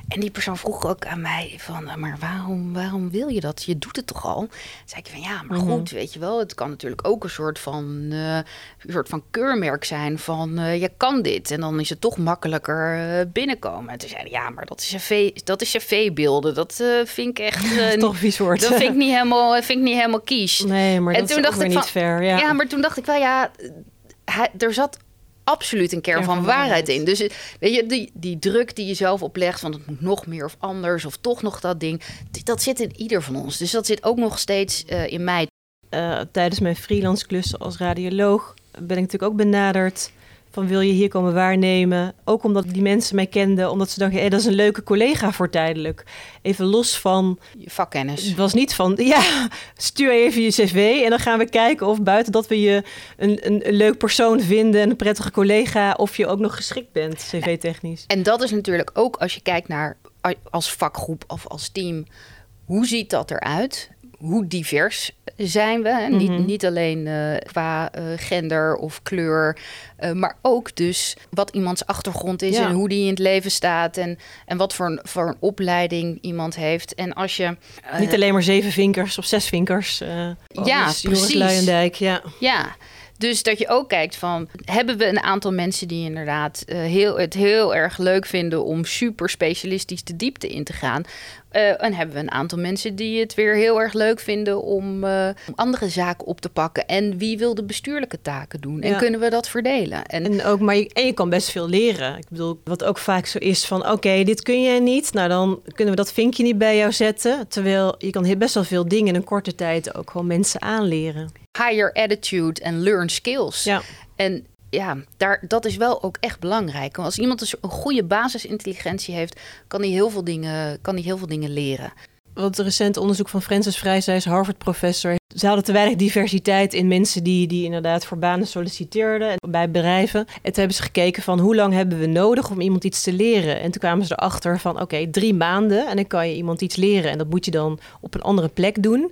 en die persoon vroeg ook aan mij van, eh, maar waarom, waarom wil je dat? Je doet het toch al? zei ik van, ja, maar mhm. goed, weet je wel, het kan natuurlijk ook een soort van, uh, een soort van keurmerk zijn van, uh, je kan dit. En dan is het toch makkelijker binnenkomen. En toen zeiden ja, maar dat is cv, dat is cv-beelden. Dat vind ik echt... toch vies woord. Dat vind ik niet helemaal, vind ik niet helemaal kies. Nee, maar en dat toen is dacht ik niet van, fair. Ja. ja, maar toen dacht ik wel, ja, hij, er zat absoluut een kern van, waarheid in. Dus weet je, die, die druk die je zelf oplegt van het moet nog meer of anders of toch nog dat ding, dat zit in ieder van ons. Dus dat zit ook nog steeds uh, in mij. Uh, tijdens mijn freelance klussen als radioloog ben ik natuurlijk ook benaderd van wil je hier komen waarnemen? Ook omdat die mensen mij kenden, omdat ze dachten, hey, dat is een leuke collega voor tijdelijk. Even los van... Je vakkennis. Het was niet van, ja, stuur even je cv en dan gaan we kijken of buiten dat we je een, een, een leuk persoon vinden en een prettige collega, of je ook nog geschikt bent, cv-technisch. En dat is natuurlijk ook als je kijkt naar als vakgroep of als team, hoe ziet dat eruit? Hoe divers zijn we. niet, mhm. niet alleen uh, qua uh, gender of kleur, uh, maar ook dus wat iemands achtergrond is en hoe die in het leven staat en, en wat voor een, voor een opleiding iemand heeft. En als je. niet alleen maar zeven vinkers of zes vinkers. ja, precies. Luijendijk, ja. Ja. Dus dat je ook kijkt van, hebben we een aantal mensen die inderdaad uh, heel, het heel erg leuk vinden om super specialistisch de diepte in te gaan. Uh, en hebben we een aantal mensen die het weer heel erg leuk vinden om, uh, andere zaken op te pakken. En wie wil de bestuurlijke taken doen? En kunnen we dat verdelen? En, en, ook, maar je, en je kan best veel leren. Ik bedoel, wat ook vaak zo is van oké, dit kun jij niet. Nou, dan kunnen we dat vinkje niet bij jou zetten. Terwijl je kan best wel veel dingen in een korte tijd ook gewoon mensen aanleren. Higher attitude en learn skills. Ja. En ja, daar, dat is wel ook echt belangrijk. Als iemand dus een goede basisintelligentie heeft, kan hij heel veel dingen, kan hij heel veel dingen leren. Wat recent onderzoek van Francis Vrij, zij is Harvard-professor. Ze hadden te weinig diversiteit in mensen die, die inderdaad voor banen solliciteerden bij bedrijven. En toen hebben ze gekeken van hoe lang hebben we nodig om iemand iets te leren. En toen kwamen ze erachter van oké, drie maanden en dan kan je iemand iets leren. En dat moet je dan op een andere plek doen.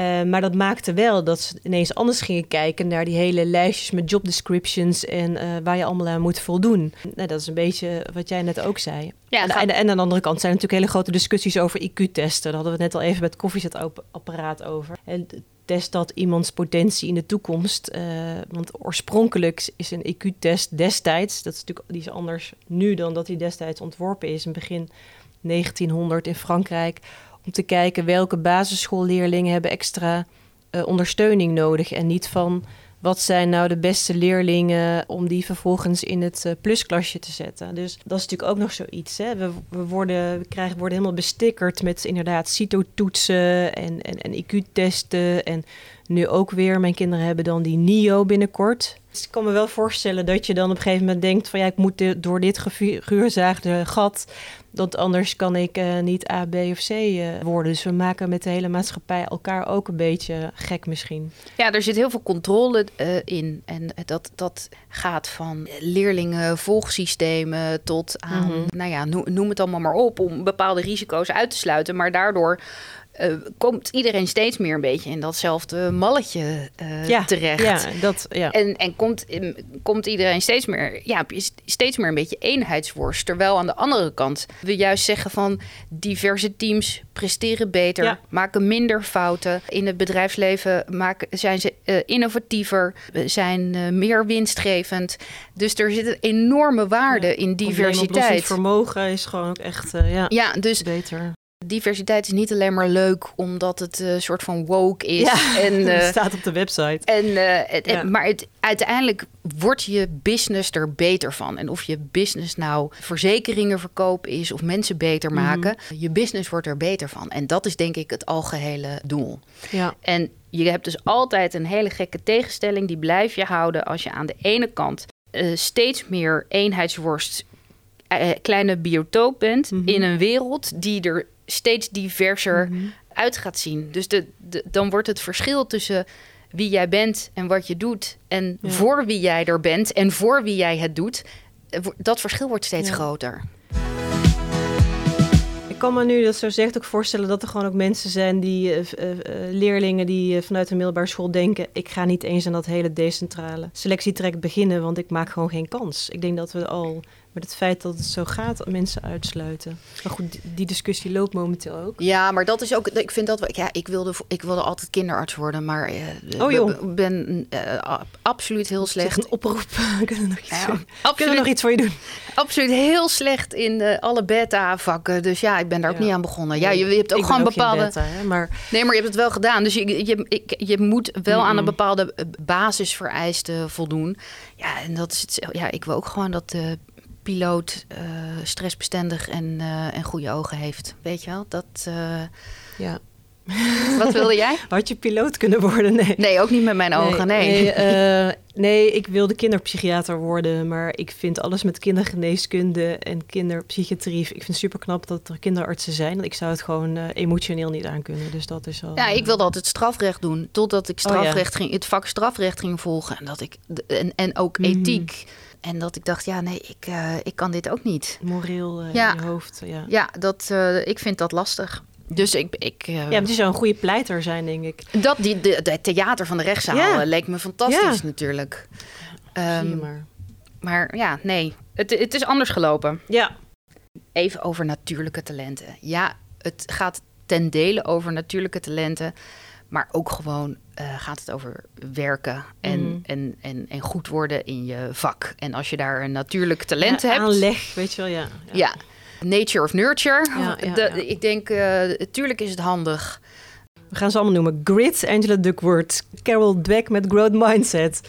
Uh, maar dat maakte wel dat ze ineens anders gingen kijken naar die hele lijstjes met job descriptions en uh, waar je allemaal aan moet voldoen. Nou, dat is een beetje wat jij net ook zei. Ja, en, en, aan de andere kant zijn natuurlijk hele grote discussies over IQ-testen. Daar hadden we het net al even met het koffiezetapparaat over. En test dat iemands potentie in de toekomst. Uh, want oorspronkelijk is een IQ-test destijds, dat is natuurlijk die is anders nu dan dat hij destijds ontworpen is, in begin 1900 in Frankrijk om te kijken welke basisschoolleerlingen hebben extra uh, ondersteuning nodig. En niet van wat zijn nou de beste leerlingen om die vervolgens in het uh, plusklasje te zetten. Dus dat is natuurlijk ook nog zoiets. Hè? We, we, worden, krijgen, worden helemaal bestickerd met inderdaad CITO-toetsen en, en, en IQ-testen. En nu ook weer, mijn kinderen hebben dan die NIO binnenkort. Dus ik kan me wel voorstellen dat je dan op een gegeven moment denkt van ja, ik moet door dit gevuurzaagde gat Want anders kan ik uh, niet A, B of C uh, worden. Dus we maken met de hele maatschappij elkaar ook een beetje gek misschien. Ja, er zit heel veel controle uh, in. En dat, dat gaat van leerlingen, volgsystemen tot aan, mm -hmm. nou ja, noem het allemaal maar op, om bepaalde risico's uit te sluiten. Maar daardoor uh, komt iedereen steeds meer een beetje in datzelfde malletje uh, ja, terecht. Ja, dat, ja. En, en komt, komt iedereen steeds meer, ja, steeds meer een beetje eenheidsworst. Terwijl aan de andere kant we juist zeggen van diverse teams presteren beter, ja. maken minder fouten. In het bedrijfsleven maken, zijn ze uh, innovatiever, zijn meer winstgevend. Dus er zit een enorme waarde in diversiteit. vermogen is gewoon ook echt ja, ja, dus beter. Diversiteit is niet alleen maar leuk omdat het een uh, soort van woke is. Ja, en, uh, staat op de website. En, uh, ja. Maar het, uiteindelijk wordt je business er beter van. En of je business nou verzekeringen verkopen is of mensen beter maken, mm. je business wordt er beter van. En dat is denk ik het algehele doel. Ja. En je hebt dus altijd een hele gekke tegenstelling, die blijf je houden als je aan de ene kant steeds meer eenheidsworst kleine biotoop bent Mhm. mm -hmm. in een wereld die er steeds diverser Mhm. uit gaat zien. Dus de, de, dan wordt het verschil tussen wie jij bent en wat je doet... en Ja. voor wie jij er bent en voor wie jij het doet... eh, dat verschil wordt steeds Ja. groter. Ik kan me nu dat zo zegt ook voorstellen dat er gewoon ook mensen zijn die, eh, eh, leerlingen die vanuit de middelbare school denken: ik ga niet eens aan dat hele decentrale selectietraject beginnen, want ik maak gewoon geen kans. Ik denk dat we al met het feit dat het zo gaat mensen uitsluiten. Maar goed, die, discussie loopt momenteel ook. Ja, maar dat is ook. Ik vind dat. Ja, ik wilde, ik wilde altijd kinderarts worden, maar. eh, Oh, joh. be- ben eh, absoluut heel Slecht een oproep. Kunnen we nog iets, Ja, doen? Kunnen absoluut, nog iets voor je doen? absoluut heel slecht in eh, alle beta-vakken. Dus ja, ik ben daar ook Ja. niet aan begonnen. Ja, je, je hebt ook Ik ben gewoon bepaalde. beta, hè, maar Nee, maar je hebt het wel gedaan. Dus je, je, ik, je moet wel aan een bepaalde basisvereisten voldoen. Ja, en dat is het. Ja, ik wil ook gewoon dat de piloot eh, stressbestendig en, eh, en goede ogen heeft. Weet je wel? Dat. eh, ja. wat wilde jij? Had je piloot kunnen worden? Nee. Nee, ook niet met mijn ogen. Nee. Nee, nee, ik wilde kinderpsychiater worden, maar ik vind alles met kindergeneeskunde en kinderpsychiatrie. Ik vind het super knap dat er kinderartsen zijn. Ik zou het gewoon emotioneel niet aankunnen. Dus dat is al. Ja, ik wilde altijd strafrecht doen. Totdat ik Oh, ja. strafrecht ging, het vak strafrecht ging volgen. En, dat ik, en, en ook Mhm. ethiek. En dat ik dacht, ja, nee, ik, eh, ik kan dit ook niet. moreel eh, Ja. in je hoofd. Ja. Ja, dat, eh, ik vind dat lastig. Dus ik, ik ja, maar die zou een goede pleiter zijn, denk ik. dat, die, de, de theater van de rechtszaal Ja. leek me fantastisch Ja. natuurlijk. Ehm, maar. maar ja, nee, het, het is anders gelopen. Ja, Even over natuurlijke talenten. Ja, het gaat ten dele over natuurlijke talenten. Maar ook gewoon eh, gaat het over werken en, Mhm. en, en, en goed worden in je vak. En als je daar een natuurlijk talent ja, hebt. aanleg, weet je wel, ja. Ja, nature of nurture. De-. Ik denk, eh tuurlijk is het handig. We gaan ze allemaal noemen. Grit, Angela Duckworth, Carol Dweck met Growth Mindset.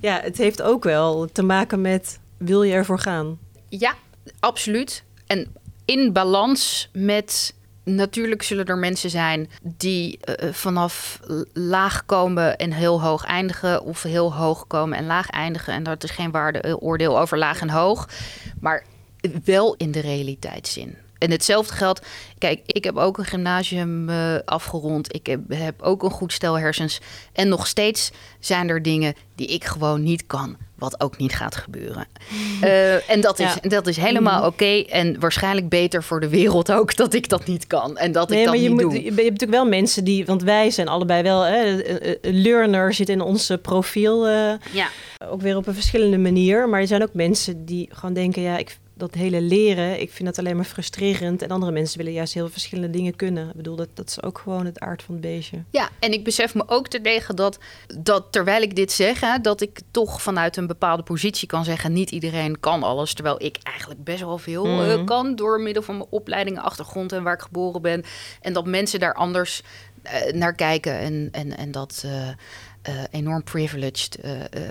Ja, het heeft ook wel te maken met wil je ervoor gaan? Ja, absoluut. En in balans met. Natuurlijk zullen er mensen zijn die eh, vanaf l- laag komen en heel hoog eindigen, of heel hoog komen en laag eindigen. En dat is geen waardeoordeel over laag en hoog, maar wel in de realiteitszin. En hetzelfde geldt. Kijk, ik heb ook een gymnasium eh, afgerond. Ik heb, heb ook een goed stel hersens. En nog steeds zijn er dingen die ik gewoon niet kan. Wat ook niet gaat gebeuren. Eh, en dat is, Ja. dat is helemaal oké. En waarschijnlijk beter voor de wereld ook dat ik dat niet kan. En dat ik dat maar je, niet moet, doe. je, hebt natuurlijk wel mensen die, want wij zijn allebei wel, hè, learner zit in ons eh, profiel, eh, Ja. ook weer op een verschillende manier. Maar er zijn ook mensen die gewoon denken, ja, ik, dat hele leren, ik vind dat alleen maar frustrerend. En andere mensen willen juist heel verschillende dingen kunnen. Ik bedoel, dat, dat is ook gewoon het aard van het beestje. Ja, en ik besef me ook terdege dat, dat terwijl ik dit zeg, hè, dat ik toch vanuit een bepaalde positie kan zeggen: niet iedereen kan alles. Terwijl ik eigenlijk best wel veel eh, Mhm. kan door middel van mijn opleiding, achtergrond en waar ik geboren ben. En dat mensen daar anders eh, naar kijken en, en, en dat eh, enorm privileged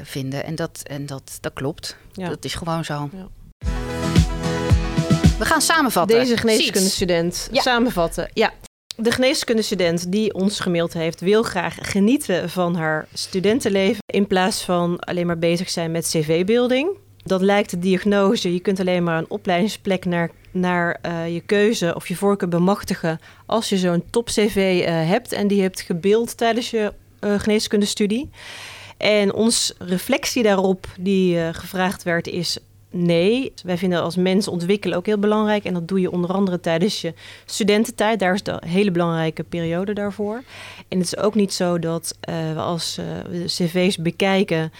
vinden. En, dat, en dat, dat klopt. Ja. Dat is gewoon zo. Ja. We gaan samenvatten. Deze geneeskundestudent Ja. samenvatten. Ja. De geneeskundestudent die ons gemaild heeft, wil graag genieten van haar studentenleven. In plaats van alleen maar bezig zijn met cv-building. Dat lijkt de diagnose. Je kunt alleen maar een opleidingsplek naar, naar uh, je keuze of je voorkeur bemachtigen als je zo'n top-CV uh, hebt en die hebt gebeeld tijdens je uh, geneeskundestudie. En ons reflectie daarop die gevraagd werd is Nee, wij vinden als mens ontwikkelen ook heel belangrijk. En dat doe je onder andere tijdens je studententijd. Daar is de hele belangrijke periode daarvoor. En het is ook niet zo dat uh, we als uh, cv's bekijken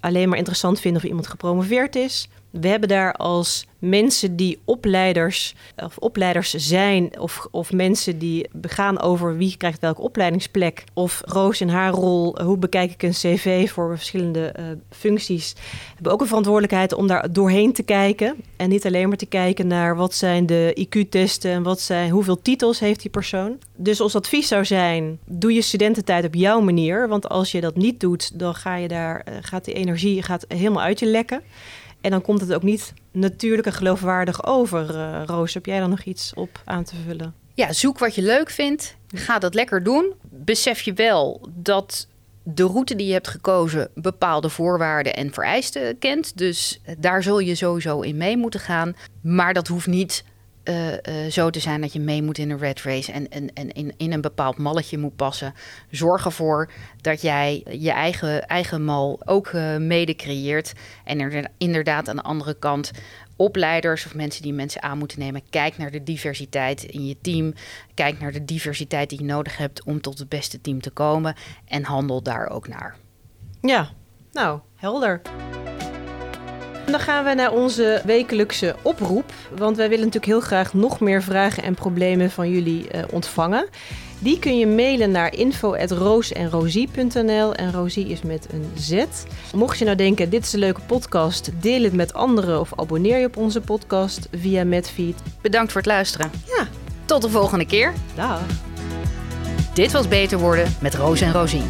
alleen maar interessant vinden of iemand gepromoveerd is. We hebben daar als mensen die opleiders of opleiders zijn, of, of mensen die begaan over wie krijgt welke opleidingsplek, of Roos in haar rol, hoe bekijk ik een cv voor verschillende uh, functies, hebben ook een verantwoordelijkheid om daar doorheen te kijken en niet alleen maar te kijken naar wat zijn de IQ-testen en wat zijn, hoeveel titels heeft die persoon. Dus ons advies zou zijn: doe je studententijd op jouw manier, want als je dat niet doet, dan ga je daar, uh, gaat die energie gaat helemaal uit je lekken. En dan komt het ook niet natuurlijk en geloofwaardig over. Uh, Roos, heb jij dan nog iets op aan te vullen? Ja, zoek wat je leuk vindt. Ga dat lekker doen. Besef je wel dat de route die je hebt gekozen bepaalde voorwaarden en vereisten kent. Dus daar zul je sowieso in mee moeten gaan. Maar dat hoeft niet uh, uh, zo te zijn dat je mee moet in een red race en, en, in, in een bepaald malletje moet passen. Zorg ervoor dat jij je eigen, eigen mal ook uh, mede creëert. En er inderdaad aan de andere kant opleiders of mensen die mensen aan moeten nemen. Kijk naar de diversiteit in je team. Kijk naar de diversiteit die je nodig hebt om tot het beste team te komen. En handel daar ook naar. Ja, nou, helder. Dan gaan we naar onze wekelijkse oproep. Want wij willen natuurlijk heel graag nog meer vragen en problemen van jullie uh, ontvangen. Die kun je mailen naar info.roosenrosie.nl en Rosie is met een Z. Mocht je nou denken, dit is een leuke podcast, deel het met anderen of abonneer je op onze podcast via Medfeed. Bedankt voor het luisteren. Ja. Tot de volgende keer. Dag. Dit was Beter Worden met Roos en Rosie.